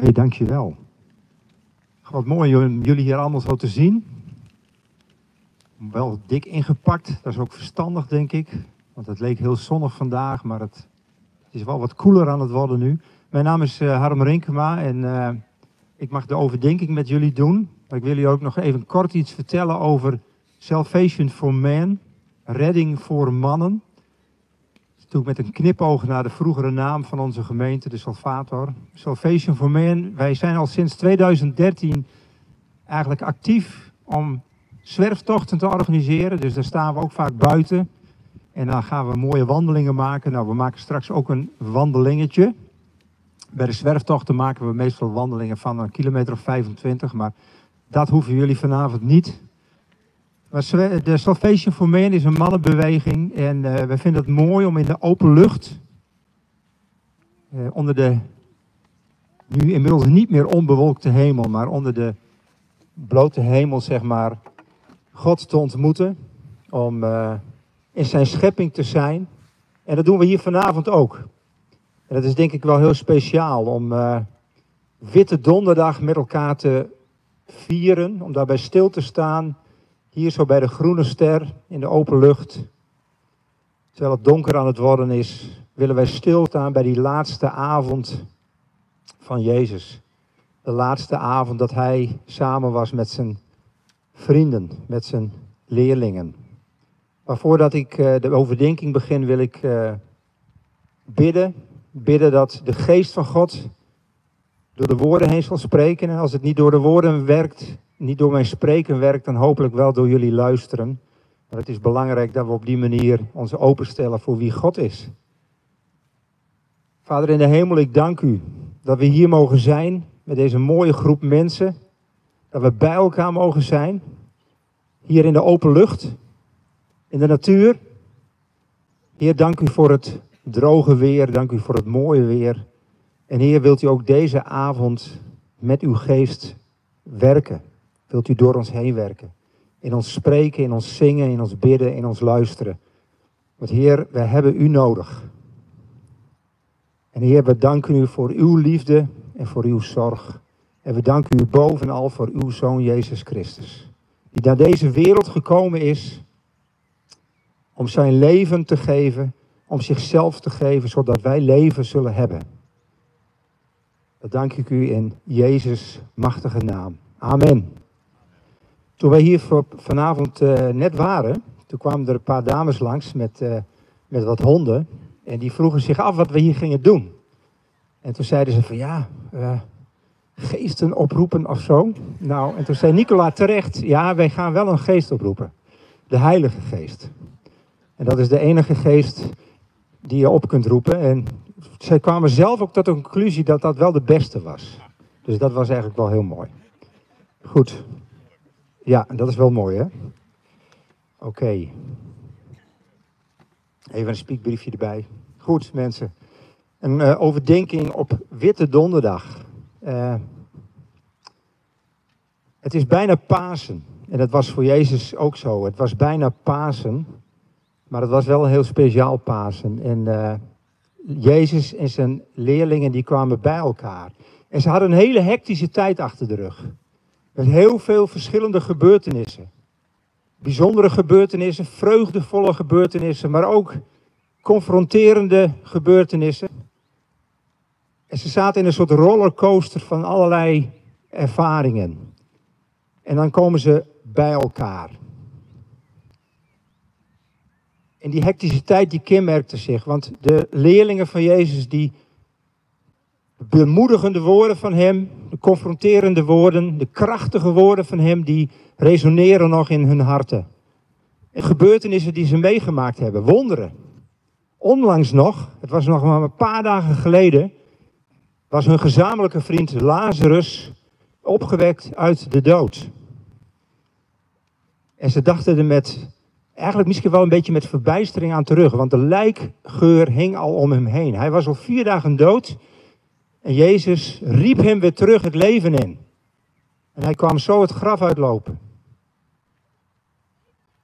Oké, dankjewel. Wat mooi om jullie hier allemaal zo te zien. Wel dik ingepakt, dat is ook verstandig denk ik. Want het leek heel zonnig vandaag, maar het, is wel wat koeler aan het worden nu. Mijn naam is uh, Harm Rinkema en uh, ik mag de overdenking met jullie doen. Maar ik wil jullie ook nog even kort iets vertellen over Salvation for Man, redding voor mannen. Toen met een knipoog naar de vroegere naam van onze gemeente, de Salvator. Salvation for Man. Wij zijn al sinds 2013 eigenlijk actief om zwerftochten te organiseren. Dus daar staan we ook vaak buiten. En dan gaan we mooie wandelingen maken. Nou, we maken straks ook een wandelingetje. Bij de zwerftochten maken we meestal wandelingen van een kilometer of 25. Maar dat hoeven jullie vanavond niet. De Salvation for Man is een mannenbeweging. En uh, we vinden het mooi om in de open lucht. Uh, onder de nu inmiddels niet meer onbewolkte hemel, maar onder de blote hemel, zeg maar, God te ontmoeten. Om uh, in zijn schepping te zijn. En dat doen we hier vanavond ook. En dat is denk ik wel heel speciaal om Witte Donderdag met elkaar te vieren. Om daarbij stil te staan hier zo bij de groene ster in de open lucht, terwijl het donker aan het worden is, willen wij stilstaan bij die laatste avond van Jezus. De laatste avond dat hij samen was met zijn vrienden, met zijn leerlingen. Maar voordat ik eh, de overdenking begin, wil ik eh, bidden. Bidden dat de geest van God door de woorden heen zal spreken. En als het niet door de woorden werkt, niet door mijn spreken werkt, dan hopelijk wel door jullie luisteren. Maar het is belangrijk dat we op die manier ons openstellen voor wie God is. Vader in de hemel, ik dank u dat we hier mogen zijn met deze mooie groep mensen. Dat we bij elkaar mogen zijn. Hier in de open lucht, in de natuur. Heer, dank u voor het droge weer, dank u voor het mooie weer. En Heer, wilt u ook deze avond met uw geest werken? Wilt u door ons heen werken. In ons spreken, in ons zingen, in ons bidden, in ons luisteren. Want Heer, wij hebben u nodig. En Heer, we danken u voor uw liefde en voor uw zorg. En we danken u bovenal voor uw Zoon Jezus Christus. Die naar deze wereld gekomen is om zijn leven te geven, om zichzelf te geven, zodat wij leven zullen hebben. Dat dank ik u in Jezus' machtige naam. Amen. Toen wij hier vanavond uh, net waren, toen kwamen er een paar dames langs met, uh, met wat honden. En die vroegen zich af wat we hier gingen doen. En toen zeiden ze van ja, uh, geesten oproepen of zo. Nou, en toen zei Nicola terecht, ja, wij gaan wel een geest oproepen. De Heilige Geest. En dat is de enige geest die je op kunt roepen. En zij kwamen zelf ook tot de conclusie dat dat wel de beste was. Dus dat was eigenlijk wel heel mooi. Goed, ja, dat is wel mooi, hè? Oké. Even een spiekbriefje erbij. Goed, mensen. Een uh, overdenking op Witte Donderdag. Uh, het is bijna Pasen. En dat was voor Jezus ook zo. Het was bijna Pasen. Maar het was wel een heel speciaal Pasen. En uh, Jezus en zijn leerlingen die kwamen bij elkaar. En ze hadden een hele hectische tijd achter de rug. Met heel veel verschillende gebeurtenissen. Bijzondere gebeurtenissen, vreugdevolle gebeurtenissen, maar ook confronterende gebeurtenissen. En ze zaten in een soort rollercoaster van allerlei ervaringen. En dan komen ze bij elkaar. En die hectische tijd die kenmerkte zich, want de leerlingen van Jezus die bemoedigende woorden van hem, de confronterende woorden, de krachtige woorden van hem, die resoneren nog in hun harten. En gebeurtenissen die ze meegemaakt hebben, wonderen. Onlangs nog, het was nog maar een paar dagen geleden, was hun gezamenlijke vriend Lazarus opgewekt uit de dood. En ze dachten er met, eigenlijk misschien wel een beetje met verbijstering aan terug, want de lijkgeur hing al om hem heen. Hij was al vier dagen dood en Jezus riep hem weer terug het leven in. En hij kwam zo het graf uitlopen.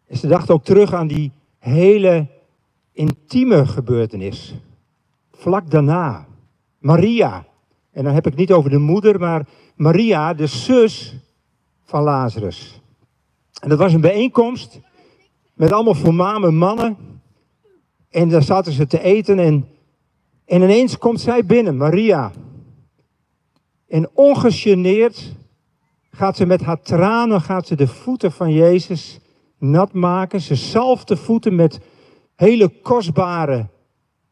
En ze dachten ook terug aan die hele intieme gebeurtenis. Vlak daarna. Maria En dan heb ik niet over de moeder, maar Maria, de zus van Lazarus. En dat was een bijeenkomst met allemaal voormame mannen. En daar zaten ze te eten en, en ineens komt zij binnen, Maria. En ongegeneerd gaat ze met haar tranen gaat ze de voeten van Jezus nat maken. Ze zalft de voeten met hele kostbare,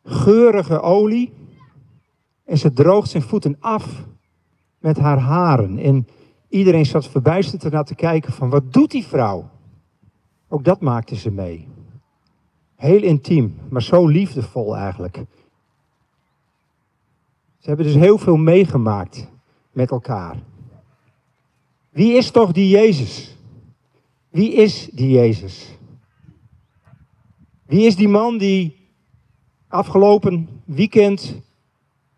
geurige olie. En ze droogt zijn voeten af met haar haren. En iedereen zat verbijsterd ernaar te kijken van wat doet die vrouw? Ook dat maakte ze mee. Heel intiem, maar zo liefdevol eigenlijk. Ze hebben dus heel veel meegemaakt met elkaar. Wie is toch die Jezus? Wie is die Jezus? Wie is die man die afgelopen weekend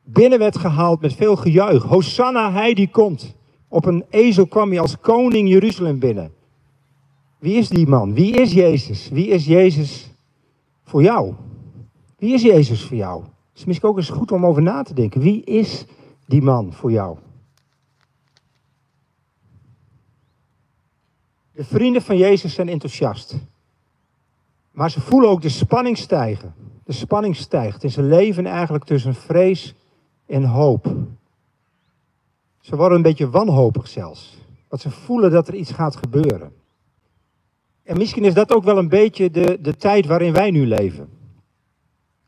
binnen werd gehaald met veel gejuich? Hosanna, hij die komt. Op een ezel kwam hij als koning Jeruzalem binnen. Wie is die man? Wie is Jezus? Wie is Jezus voor jou? Wie is Jezus voor jou? Is misschien ook eens goed om over na te denken. Wie is die man voor jou? De vrienden van Jezus zijn enthousiast. Maar ze voelen ook de spanning stijgen. De spanning stijgt in zijn leven eigenlijk tussen vrees en hoop. Ze worden een beetje wanhopig zelfs. Want ze voelen dat er iets gaat gebeuren. En misschien is dat ook wel een beetje de, de tijd waarin wij nu leven.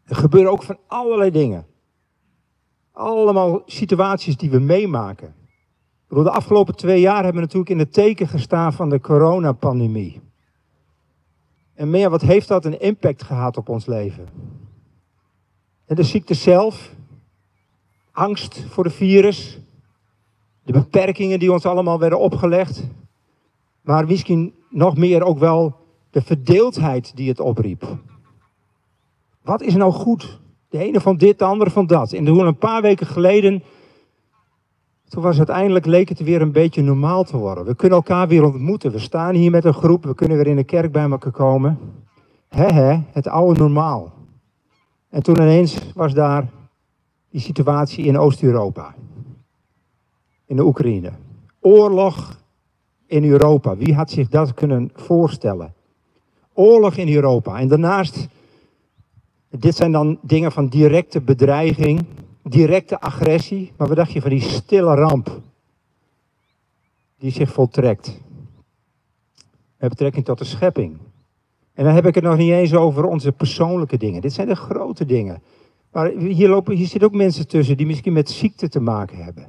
Er gebeuren ook van allerlei dingen. Allemaal situaties die we meemaken. De afgelopen twee jaar hebben we natuurlijk in het teken gestaan van de coronapandemie. En meer, wat heeft dat een impact gehad op ons leven? En de ziekte zelf, angst voor de virus, de beperkingen die ons allemaal werden opgelegd, maar misschien nog meer ook wel de verdeeldheid die het opriep. Wat is nou goed? De ene van dit, de andere van dat. En toen een paar weken geleden toen was uiteindelijk leek het weer een beetje normaal te worden. We kunnen elkaar weer ontmoeten. We staan hier met een groep, we kunnen weer in de kerk bij elkaar komen. He he, het oude normaal. En toen ineens was daar die situatie in Oost-Europa. In de Oekraïne. Oorlog in Europa. Wie had zich dat kunnen voorstellen? Oorlog in Europa. En daarnaast, dit zijn dan dingen van directe bedreiging directe agressie, maar wat dacht je van die stille ramp die zich voltrekt? Met betrekking tot de schepping. En dan heb ik het nog niet eens over onze persoonlijke dingen. Dit zijn de grote dingen. Maar hier, lopen, hier zitten ook mensen tussen die misschien met ziekte te maken hebben.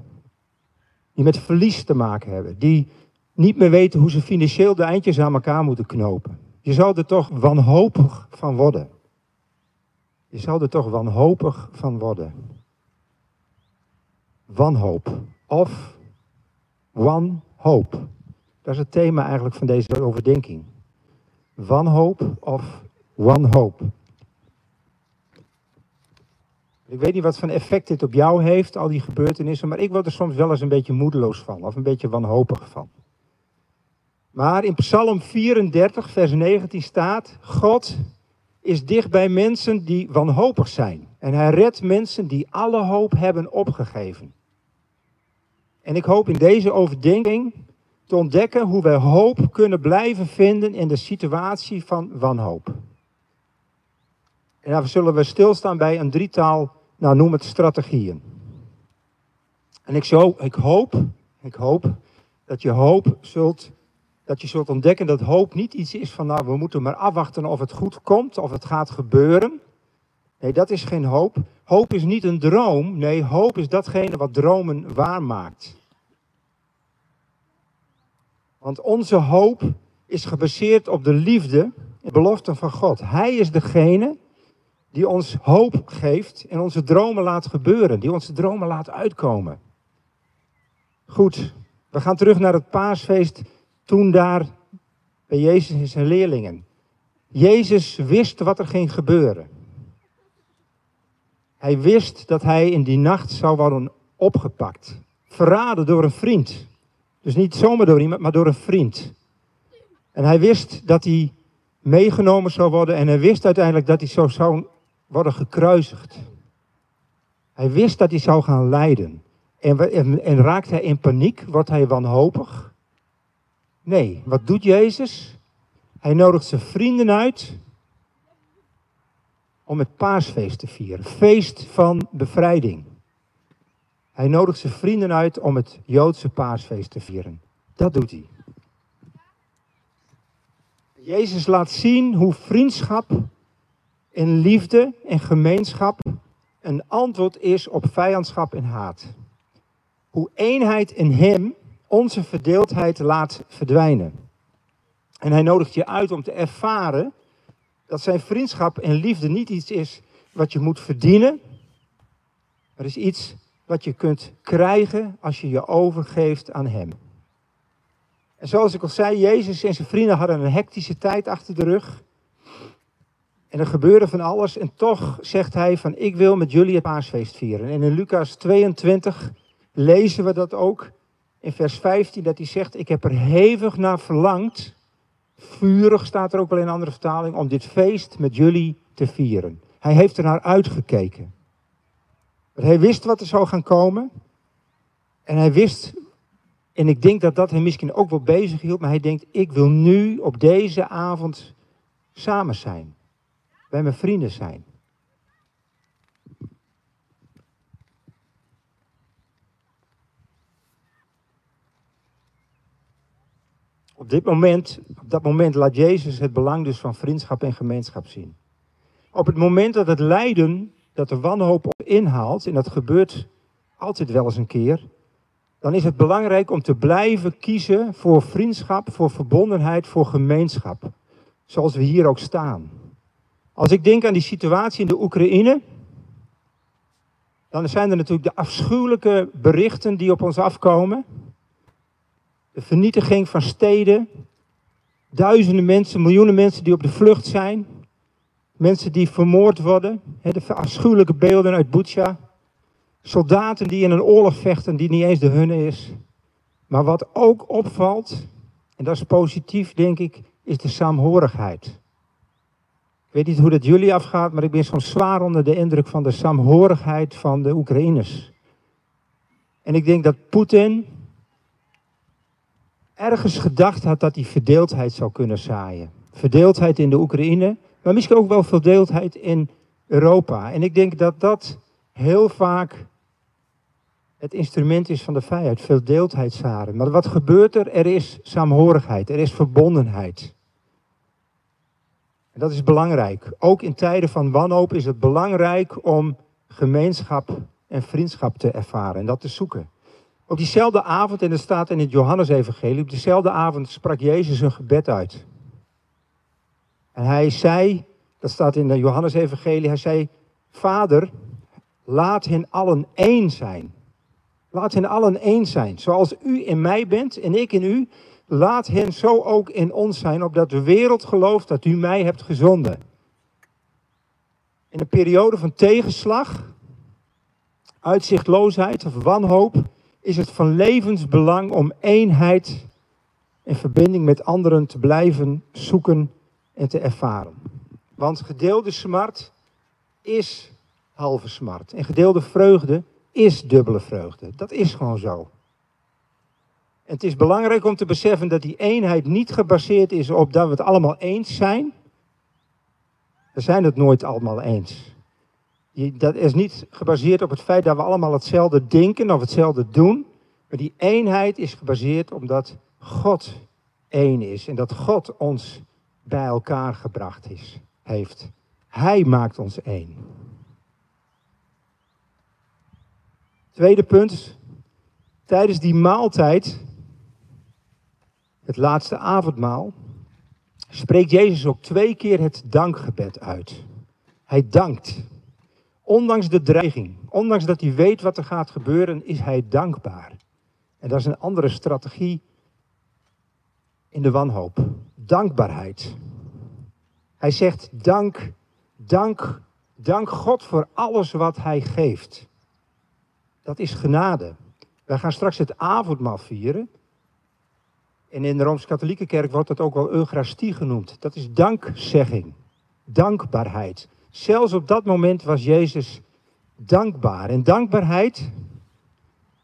Die met verlies te maken hebben. Die niet meer weten hoe ze financieel de eindjes aan elkaar moeten knopen. Je zou er toch wanhopig van worden. Je zou er toch wanhopig van worden wanhoop. Of wanhoop. Dat is het thema eigenlijk van deze overdenking. Wanhoop of wanhoop. Ik weet niet wat voor effect dit op jou heeft, al die gebeurtenissen, maar ik word er soms wel eens een beetje moedeloos van, of een beetje wanhopig van. Maar in Psalm 34, vers 19 staat: God is dicht bij mensen die wanhopig zijn. En hij redt mensen die alle hoop hebben opgegeven. En ik hoop in deze overdenking te ontdekken hoe wij hoop kunnen blijven vinden in de situatie van wanhoop. En dan zullen we stilstaan bij een drietal, nou noem het strategieën. En ik, zo, ik hoop, ik hoop dat je hoop zult, dat je zult ontdekken dat hoop niet iets is van nou we moeten maar afwachten of het goed komt, of het gaat gebeuren. Nee, dat is geen hoop. Hoop is niet een droom. Nee, hoop is datgene wat dromen waarmaakt. Want onze hoop is gebaseerd op de liefde en beloften van God. Hij is degene die ons hoop geeft en onze dromen laat gebeuren, die onze dromen laat uitkomen. Goed, we gaan terug naar het paasfeest toen daar bij Jezus en zijn leerlingen. Jezus wist wat er ging gebeuren. Hij wist dat hij in die nacht zou worden opgepakt, verraden door een vriend. Dus niet zomaar door iemand, maar door een vriend. En hij wist dat hij meegenomen zou worden en hij wist uiteindelijk dat hij zo zou worden gekruisigd. Hij wist dat hij zou gaan lijden. En, en, en raakt hij in paniek? Wordt hij wanhopig? Nee, wat doet Jezus? Hij nodigt zijn vrienden uit om het paasfeest te vieren. Feest van bevrijding. Hij nodigt zijn vrienden uit om het Joodse paasfeest te vieren. Dat doet hij. Jezus laat zien hoe vriendschap en liefde en gemeenschap een antwoord is op vijandschap en haat. Hoe eenheid in Hem onze verdeeldheid laat verdwijnen. En hij nodigt je uit om te ervaren dat zijn vriendschap en liefde niet iets is wat je moet verdienen. Maar is iets wat je kunt krijgen als je je overgeeft aan Hem. En zoals ik al zei, Jezus en zijn vrienden hadden een hectische tijd achter de rug. En er gebeurde van alles. En toch zegt hij van ik wil met jullie het paasfeest vieren. En in Lucas 22 lezen we dat ook. In vers 15 dat hij zegt ik heb er hevig naar verlangd. Vurig staat er ook wel in een andere vertaling. Om dit feest met jullie te vieren. Hij heeft er naar uitgekeken. hij wist wat er zou gaan komen. En hij wist en ik denk dat dat hem misschien ook wel bezig hield, maar hij denkt, ik wil nu op deze avond samen zijn. Bij mijn vrienden zijn. Op dit moment, op dat moment laat Jezus het belang dus van vriendschap en gemeenschap zien. Op het moment dat het lijden, dat de wanhoop op inhaalt, en dat gebeurt altijd wel eens een keer, dan is het belangrijk om te blijven kiezen voor vriendschap, voor verbondenheid, voor gemeenschap. Zoals we hier ook staan. Als ik denk aan die situatie in de Oekraïne, dan zijn er natuurlijk de afschuwelijke berichten die op ons afkomen. De vernietiging van steden, duizenden mensen, miljoenen mensen die op de vlucht zijn. Mensen die vermoord worden, de afschuwelijke beelden uit Butsja. Soldaten die in een oorlog vechten die niet eens de hunne is. Maar wat ook opvalt, en dat is positief denk ik, is de saamhorigheid. Ik weet niet hoe dat jullie afgaat, maar ik ben soms zwaar onder de indruk van de saamhorigheid van de Oekraïners. En ik denk dat Poetin ergens gedacht had dat hij verdeeldheid zou kunnen zaaien. Verdeeldheid in de Oekraïne, maar misschien ook wel verdeeldheid in Europa. En ik denk dat dat heel vaak het instrument is van de vijand, verdeeldheid zaren. Maar wat gebeurt er? Er is saamhorigheid, er is verbondenheid. En dat is belangrijk. Ook in tijden van wanhoop is het belangrijk om gemeenschap en vriendschap te ervaren en dat te zoeken. Op diezelfde avond, en dat staat in het Johannesevangelie, op diezelfde avond sprak Jezus een gebed uit. En hij zei, dat staat in de Johannesevangelie, hij zei, Vader, laat hen allen één zijn. Laat hen allen één zijn. Zoals u in mij bent en ik in u, laat hen zo ook in ons zijn, opdat de wereld gelooft dat u mij hebt gezonden. In een periode van tegenslag, uitzichtloosheid of wanhoop, is het van levensbelang om eenheid en verbinding met anderen te blijven zoeken en te ervaren. Want gedeelde smart is halve smart. En gedeelde vreugde is dubbele vreugde. Dat is gewoon zo. En het is belangrijk om te beseffen dat die eenheid niet gebaseerd is op dat we het allemaal eens zijn. We zijn het nooit allemaal eens. Dat is niet gebaseerd op het feit dat we allemaal hetzelfde denken of hetzelfde doen. Maar die eenheid is gebaseerd omdat God één is. En dat God ons bij elkaar gebracht is, heeft. Hij maakt ons één. Tweede punt. Tijdens die maaltijd, het laatste avondmaal, spreekt Jezus ook twee keer het dankgebed uit. Hij dankt. Ondanks de dreiging, ondanks dat hij weet wat er gaat gebeuren, is hij dankbaar. En dat is een andere strategie in de wanhoop. Dankbaarheid. Hij zegt dank, dank, dank God voor alles wat hij geeft. Dat is genade. Wij gaan straks het avondmaal vieren. En in de Rooms-Katholieke Kerk wordt dat ook wel Eucharistie genoemd. Dat is dankzegging, dankbaarheid. Zelfs op dat moment was Jezus dankbaar. En dankbaarheid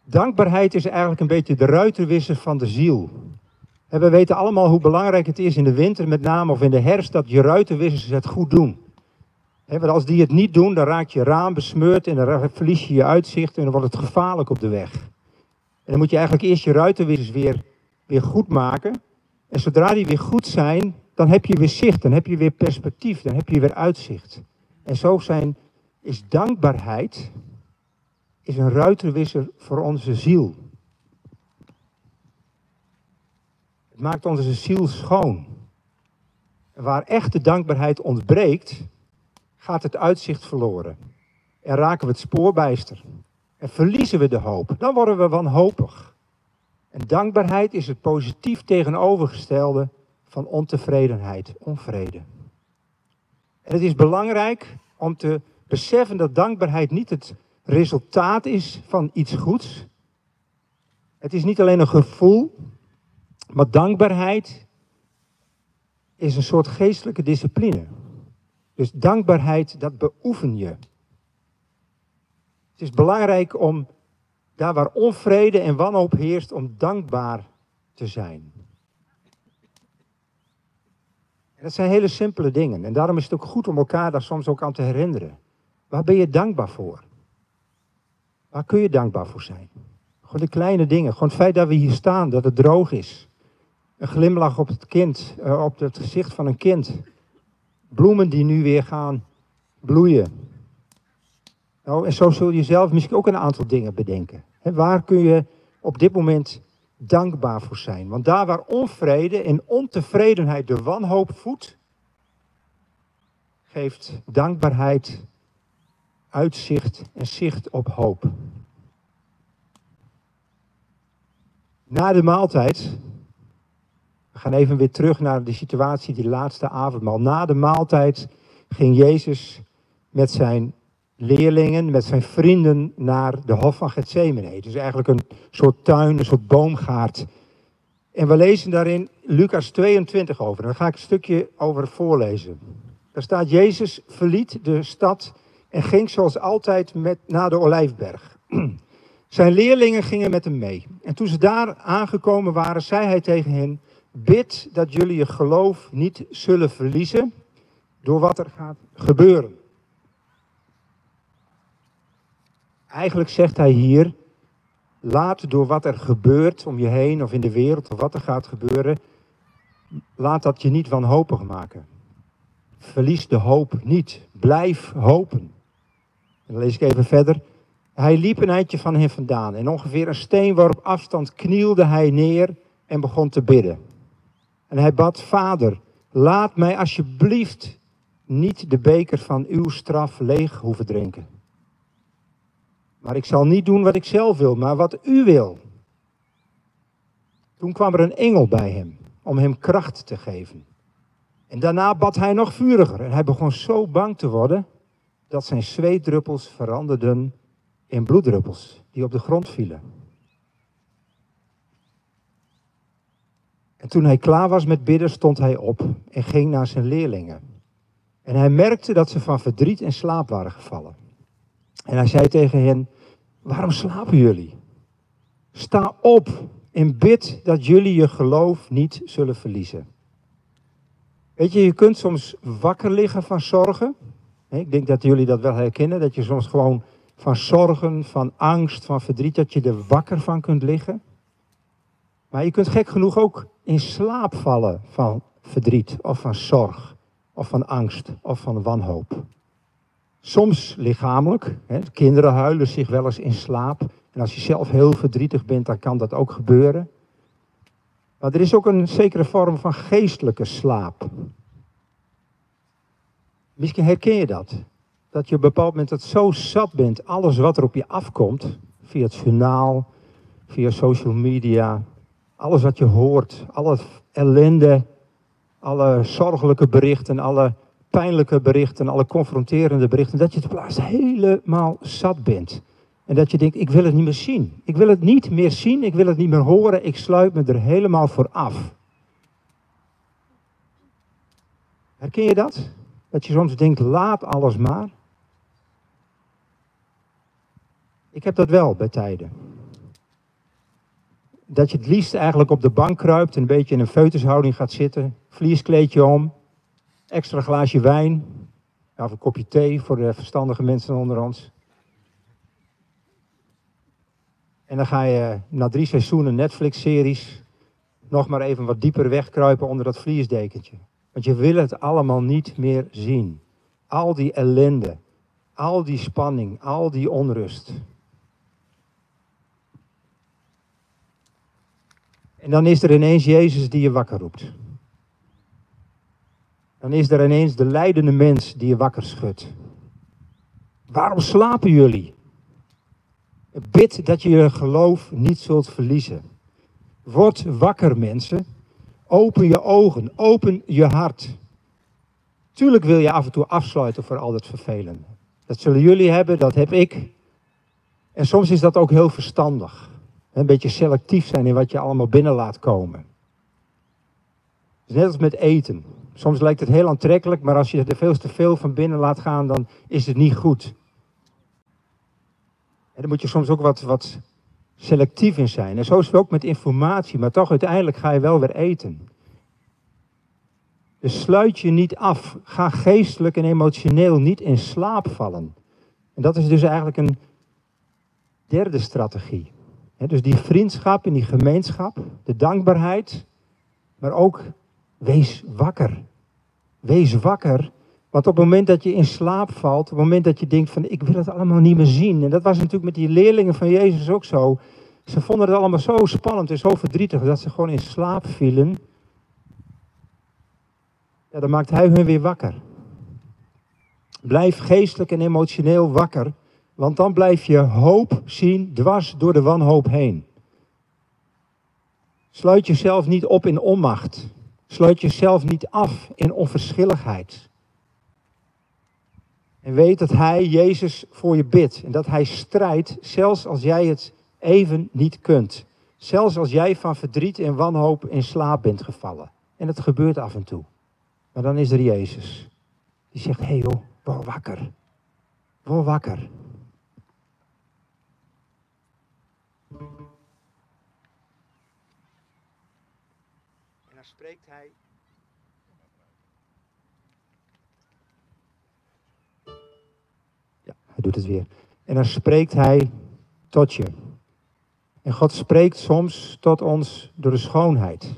Dankbaarheid is eigenlijk een beetje de ruitenwisser van de ziel. En we weten allemaal hoe belangrijk het is in de winter, met name of in de herfst, dat je ruitenwissers het goed doen. want als die het niet doen, dan raakt je raam besmeurd en dan verlies je je uitzicht en dan wordt het gevaarlijk op de weg. En dan moet je eigenlijk eerst je ruitenwissers weer, weer goed maken. En zodra die weer goed zijn, dan heb je weer zicht, dan heb je weer perspectief, dan heb je weer uitzicht. En zo zijn, is dankbaarheid is een ruitenwisser voor onze ziel. Het maakt onze ziel schoon. En waar echte dankbaarheid ontbreekt, gaat het uitzicht verloren. En raken we het spoorbijster. En verliezen we de hoop. Dan worden we wanhopig. En dankbaarheid is het positief tegenovergestelde van ontevredenheid, onvrede. En het is belangrijk om te beseffen dat dankbaarheid niet het resultaat is van iets goeds. Het is niet alleen een gevoel, maar dankbaarheid is een soort geestelijke discipline. Dus dankbaarheid, dat beoefen je. Het is belangrijk om daar waar onvrede en wanhoop heerst, om dankbaar te zijn. En dat zijn hele simpele dingen. En daarom is het ook goed om elkaar daar soms ook aan te herinneren. Waar ben je dankbaar voor? Waar kun je dankbaar voor zijn? Gewoon de kleine dingen. Gewoon het feit dat we hier staan, dat het droog is. Een glimlach op het kind, eh, op het gezicht van een kind. Bloemen die nu weer gaan bloeien. Nou, en zo zul je zelf misschien ook een aantal dingen bedenken. waar kun je op dit moment dankbaar voor zijn? Want daar waar onvrede en ontevredenheid de wanhoop voedt, geeft dankbaarheid uitzicht en zicht op hoop. Na de maaltijd, we gaan even weer terug naar de situatie, die laatste avondmaal. Na de maaltijd ging Jezus met zijn leerlingen, met zijn vrienden naar de Hof van Gethsemane. Is eigenlijk een soort tuin, een soort boomgaard. En we lezen daarin Lucas 22 over. Daar ga ik een stukje over voorlezen. Daar staat Jezus verliet de stad en ging zoals altijd met, naar de Olijfberg. Zijn leerlingen gingen met hem mee. En toen ze daar aangekomen waren, zei hij tegen hen: Bid dat jullie je geloof niet zullen verliezen door wat er gaat gebeuren. Eigenlijk zegt hij hier: Laat door wat er gebeurt om je heen of in de wereld of wat er gaat gebeuren, laat dat je niet wanhopig maken. Verlies de hoop niet. Blijf hopen. En dan lees ik even verder. Hij liep een eindje van hen vandaan en ongeveer een steenworp afstand knielde hij neer en begon te bidden. En hij bad, Vader, laat mij alsjeblieft niet de beker van uw straf leeg hoeven drinken. Maar ik zal niet doen wat ik zelf wil, maar wat u wil. Toen kwam er een engel bij hem om hem kracht te geven. En daarna bad hij nog vuriger en hij begon zo bang te worden dat zijn zweetdruppels veranderden in bloeddruppels die op de grond vielen. En toen hij klaar was met bidden, stond hij op en ging naar zijn leerlingen. En hij merkte dat ze van verdriet in slaap waren gevallen. En hij zei tegen hen: Waarom slapen jullie? Sta op en bid dat jullie je geloof niet zullen verliezen. Weet je, je kunt soms wakker liggen van zorgen. Ik denk dat jullie dat wel herkennen, dat je soms gewoon van zorgen, van angst, van verdriet, dat je er wakker van kunt liggen. Maar je kunt gek genoeg ook in slaap vallen van verdriet of van zorg of van angst of van wanhoop. Soms lichamelijk. Hè. Kinderen huilen zich wel eens in slaap. En als je zelf heel verdrietig bent, dan kan dat ook gebeuren. Maar er is ook een zekere vorm van geestelijke slaap. Misschien herken je dat. Dat je op een bepaald moment dat zo zat bent, alles wat er op je afkomt, via het journaal, via social media, alles wat je hoort, alle ellende, alle zorgelijke berichten, alle pijnlijke berichten, alle confronterende berichten, dat je het plaats helemaal zat bent. En dat je denkt, ik wil het niet meer zien. Ik wil het niet meer zien, ik wil het niet meer horen, ik sluit me er helemaal voor af. Herken je dat? Dat je soms denkt, laat alles maar. Ik heb dat wel bij tijden. dat je het liefst eigenlijk op de bank kruipt en een beetje in een feutushouding gaat zitten. Vlieskleedje om, extra glaasje wijn, of een kopje thee voor de verstandige mensen onder ons. En dan ga je na drie seizoenen Netflix-series nog maar even wat dieper wegkruipen onder dat vliesdekentje. Want je wil het allemaal niet meer zien. Al die ellende, al die spanning, al die onrust. En dan is er ineens Jezus die je wakker roept. Dan is er ineens de leidende mens die je wakker schudt. Waarom slapen jullie? Bid dat je je geloof niet zult verliezen. Word wakker, mensen. Open je ogen, open je hart. Tuurlijk wil je af en toe afsluiten voor al dat vervelende. Dat zullen jullie hebben, dat heb ik. En soms is dat ook heel verstandig. Een beetje selectief zijn in wat je allemaal binnen laat komen. Net als met eten. Soms lijkt het heel aantrekkelijk, maar als je er veel te veel van binnen laat gaan, dan is het niet goed. En dan moet je soms ook wat, wat selectief in zijn. En zo is het ook met informatie, maar toch uiteindelijk ga je wel weer eten. Dus sluit je niet af. Ga geestelijk en emotioneel niet in slaap vallen. En dat is dus eigenlijk een derde strategie. dus die vriendschap en die gemeenschap, de dankbaarheid, maar ook wees wakker. Wees wakker want op het moment dat je in slaap valt, op het moment dat je denkt van ik wil het allemaal niet meer zien. En dat was natuurlijk met die leerlingen van Jezus ook zo. Ze vonden het allemaal zo spannend en zo verdrietig dat ze gewoon in slaap vielen. Ja, dan maakt hij hun weer wakker. Blijf geestelijk en emotioneel wakker, want dan blijf je hoop zien dwars door de wanhoop heen. Sluit jezelf niet op in onmacht. Sluit jezelf niet af in onverschilligheid. En weet dat Hij, Jezus, voor je bidt. En dat Hij strijdt, zelfs als jij het even niet kunt. Zelfs als jij van verdriet en wanhoop in slaap bent gevallen. En het gebeurt af en toe. Maar dan is er Jezus. Die zegt, hé hey joh, word wakker. Word wakker. Spreekt hij Hij doet het weer. En dan spreekt hij tot je. En God spreekt soms tot ons door de schoonheid.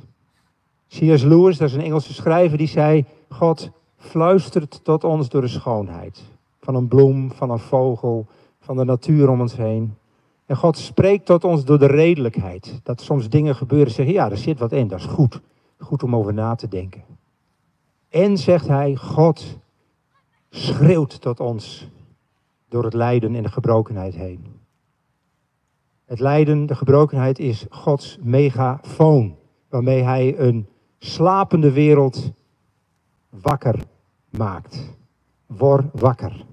C.S. Lewis, dat is een Engelse schrijver, die zei: God fluistert tot ons door de schoonheid. Van een bloem, van een vogel, van de natuur om ons heen. En God spreekt tot ons door de redelijkheid. Dat soms dingen gebeuren, zeggen: ja, er zit wat in, dat is goed. Goed om over na te denken. En zegt hij: God schreeuwt tot ons door het lijden en de gebrokenheid heen. Het lijden, de gebrokenheid is Gods megafoon, waarmee Hij een slapende wereld wakker maakt. Word wakker.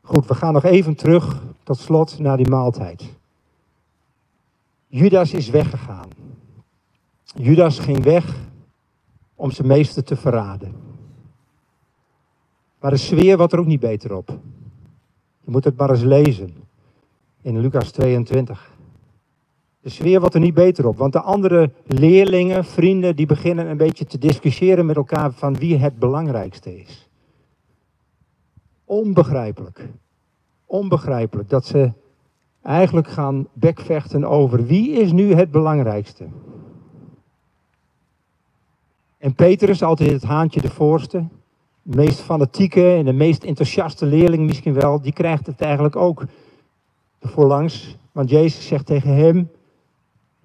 Goed, we gaan nog even terug tot slot naar die maaltijd. Judas is weggegaan. Judas ging weg om zijn meester te verraden. Maar de sfeer wordt er ook niet beter op. Je moet het maar eens lezen in Lucas 22. De sfeer wordt er niet beter op, want de andere leerlingen, vrienden, die beginnen een beetje te discussiëren met elkaar van wie het belangrijkste is. Onbegrijpelijk. Onbegrijpelijk dat ze eigenlijk gaan bekvechten over wie is nu het belangrijkste. En Petrus, altijd het haantje de voorste, de meest fanatieke en de meest enthousiaste leerling misschien wel, die krijgt het eigenlijk ook voorlangs. Want Jezus zegt tegen hem,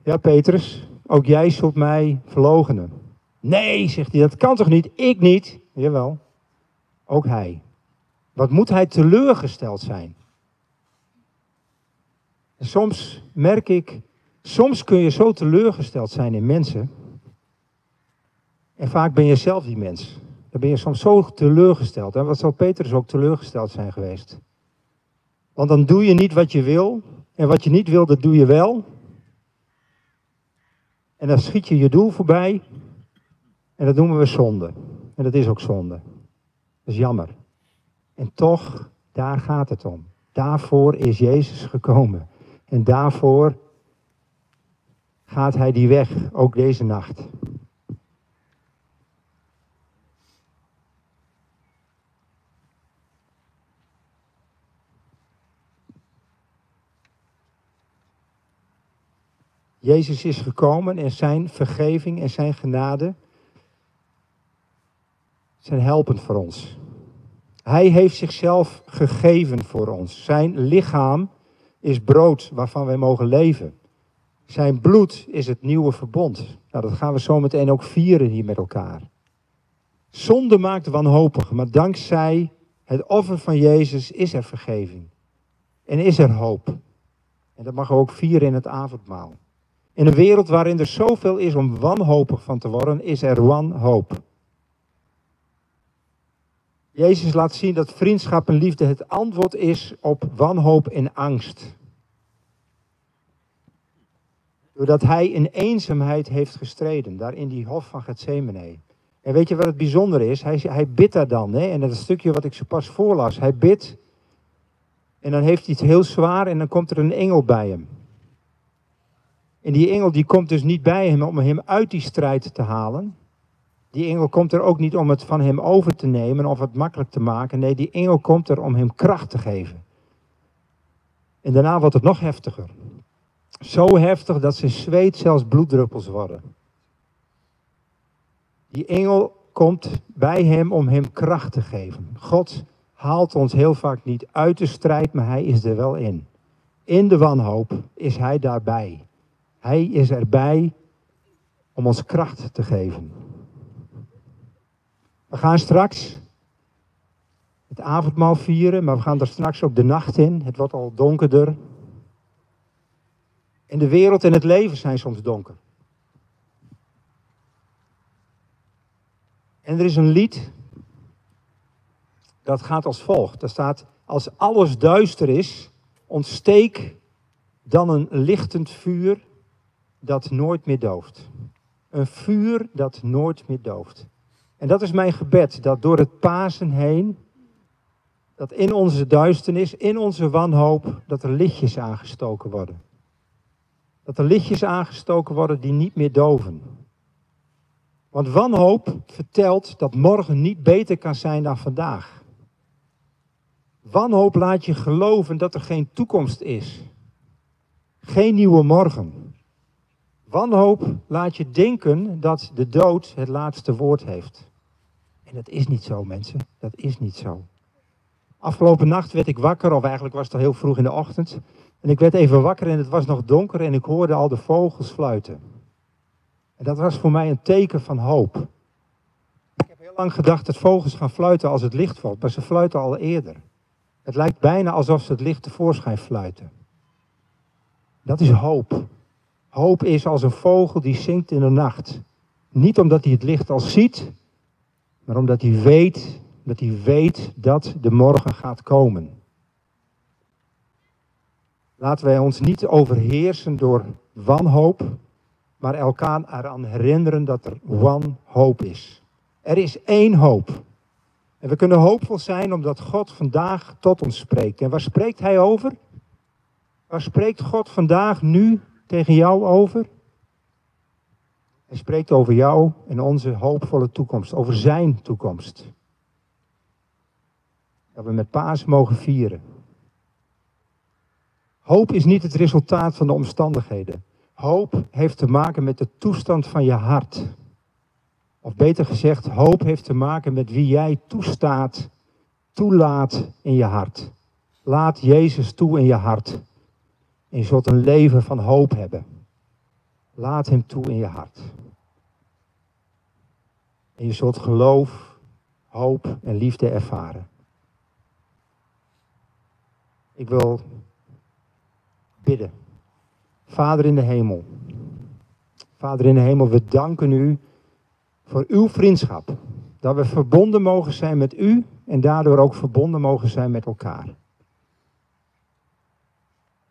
ja Petrus, ook jij zult mij verloochenen. Nee, zegt hij, dat kan toch niet? Ik niet. Jawel, ook hij. Wat moet hij teleurgesteld zijn? En soms merk ik, soms kun je zo teleurgesteld zijn in mensen. En vaak ben je zelf die mens. Dan ben je soms zo teleurgesteld. En wat zal Petrus ook teleurgesteld zijn geweest? Want dan doe je niet wat je wil. En wat je niet wil, dat doe je wel. En dan schiet je je doel voorbij. En dat noemen we zonde. En dat is ook zonde. Dat is jammer. En toch, daar gaat het om. Daarvoor is Jezus gekomen. En daarvoor gaat hij die weg, ook deze nacht. Jezus is gekomen en zijn vergeving en zijn genade zijn helpend voor ons. Hij heeft zichzelf gegeven voor ons. Zijn lichaam is brood waarvan wij mogen leven. Zijn bloed is het nieuwe verbond. Nou, dat gaan we zo meteen ook vieren hier met elkaar. Zonde maakt wanhopig, maar dankzij het offer van Jezus is er vergeving. En is er hoop. En dat mag we ook vieren in het avondmaal. In een wereld waarin er zoveel is om wanhopig van te worden, is er wanhoop. Jezus laat zien dat vriendschap en liefde het antwoord is op wanhoop en angst. Doordat hij in eenzaamheid heeft gestreden, daar in die hof van Gethsemane. En weet je wat het bijzonder is? Hij, hij bidt daar dan, hè? en dat stukje wat ik zo pas voorlas. Hij bidt en dan heeft hij het heel zwaar en dan komt er een engel bij hem. En die engel die komt dus niet bij hem om hem uit die strijd te halen. Die engel komt er ook niet om het van hem over te nemen of het makkelijk te maken. Nee, die engel komt er om hem kracht te geven. En daarna wordt het nog heftiger. Zo heftig dat zijn zweet zelfs bloeddruppels worden. Die engel komt bij hem om hem kracht te geven. God haalt ons heel vaak niet uit de strijd, maar hij is er wel in. In de wanhoop is hij daarbij. Hij is erbij om ons kracht te geven. We gaan straks het avondmaal vieren, maar we gaan er straks ook de nacht in. Het wordt al donkerder. En de wereld en het leven zijn soms donker. En er is een lied dat gaat als volgt. Daar staat, als alles duister is, ontsteek dan een lichtend vuur dat nooit meer dooft. Een vuur dat nooit meer dooft. En dat is mijn gebed, dat door het Pasen heen, dat in onze duisternis, in onze wanhoop, dat er lichtjes aangestoken worden. Dat er lichtjes aangestoken worden die niet meer doven. Want wanhoop vertelt dat morgen niet beter kan zijn dan vandaag. Wanhoop laat je geloven dat er geen toekomst is. Geen nieuwe morgen. Wanhoop laat je denken dat de dood het laatste woord heeft. En dat is niet zo, mensen. Dat is niet zo. Afgelopen nacht werd ik wakker, of eigenlijk was het al heel vroeg in de ochtend. En ik werd even wakker en het was nog donker en ik hoorde al de vogels fluiten. En dat was voor mij een teken van hoop. Ik heb heel lang gedacht dat vogels gaan fluiten als het licht valt, maar ze fluiten al eerder. Het lijkt bijna alsof ze het licht tevoorschijn fluiten. Dat is hoop. Hoop is als een vogel die zingt in de nacht. Niet omdat hij het licht al ziet, maar omdat hij weet dat hij weet dat de morgen gaat komen. Laten wij ons niet overheersen door wanhoop, maar elkaar eraan herinneren dat er wanhoop is. Er is één hoop. En we kunnen hoopvol zijn omdat God vandaag tot ons spreekt. En waar spreekt Hij over? Waar spreekt God vandaag nu tegen jou over? Hij spreekt over jou en onze hoopvolle toekomst, over zijn toekomst. Dat we met paas mogen vieren. Hoop is niet het resultaat van de omstandigheden. Hoop heeft te maken met de toestand van je hart. Of beter gezegd, hoop heeft te maken met wie jij toestaat, toelaat in je hart. Laat Jezus toe in je hart. En je zult een leven van hoop hebben. Laat Hem toe in je hart. En je zult geloof, hoop en liefde ervaren. Ik wil bidden. Vader in de hemel. Vader in de hemel, we danken u voor uw vriendschap. Dat we verbonden mogen zijn met u en daardoor ook verbonden mogen zijn met elkaar.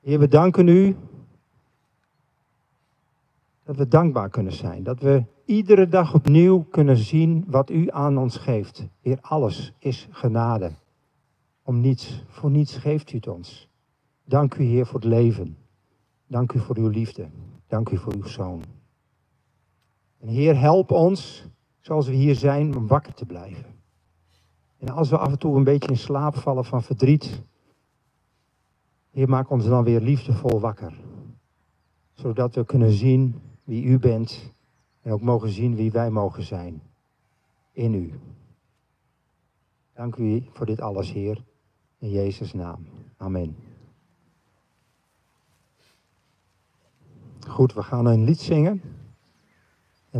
Heer, we danken u dat we dankbaar kunnen zijn. Dat we iedere dag opnieuw kunnen zien wat u aan ons geeft. Heer, alles is genade. Om niets, voor niets geeft u het ons. Dank u, Heer, voor het leven. Dank u voor uw liefde. Dank u voor uw zoon. En Heer, help ons, zoals we hier zijn, om wakker te blijven. En als we af en toe een beetje in slaap vallen van verdriet, Heer, maak ons dan weer liefdevol wakker. Zodat we kunnen zien wie u bent en ook mogen zien wie wij mogen zijn in u. Dank u voor dit alles, Heer. In Jezus' naam. Amen. Goed, we gaan een lied zingen.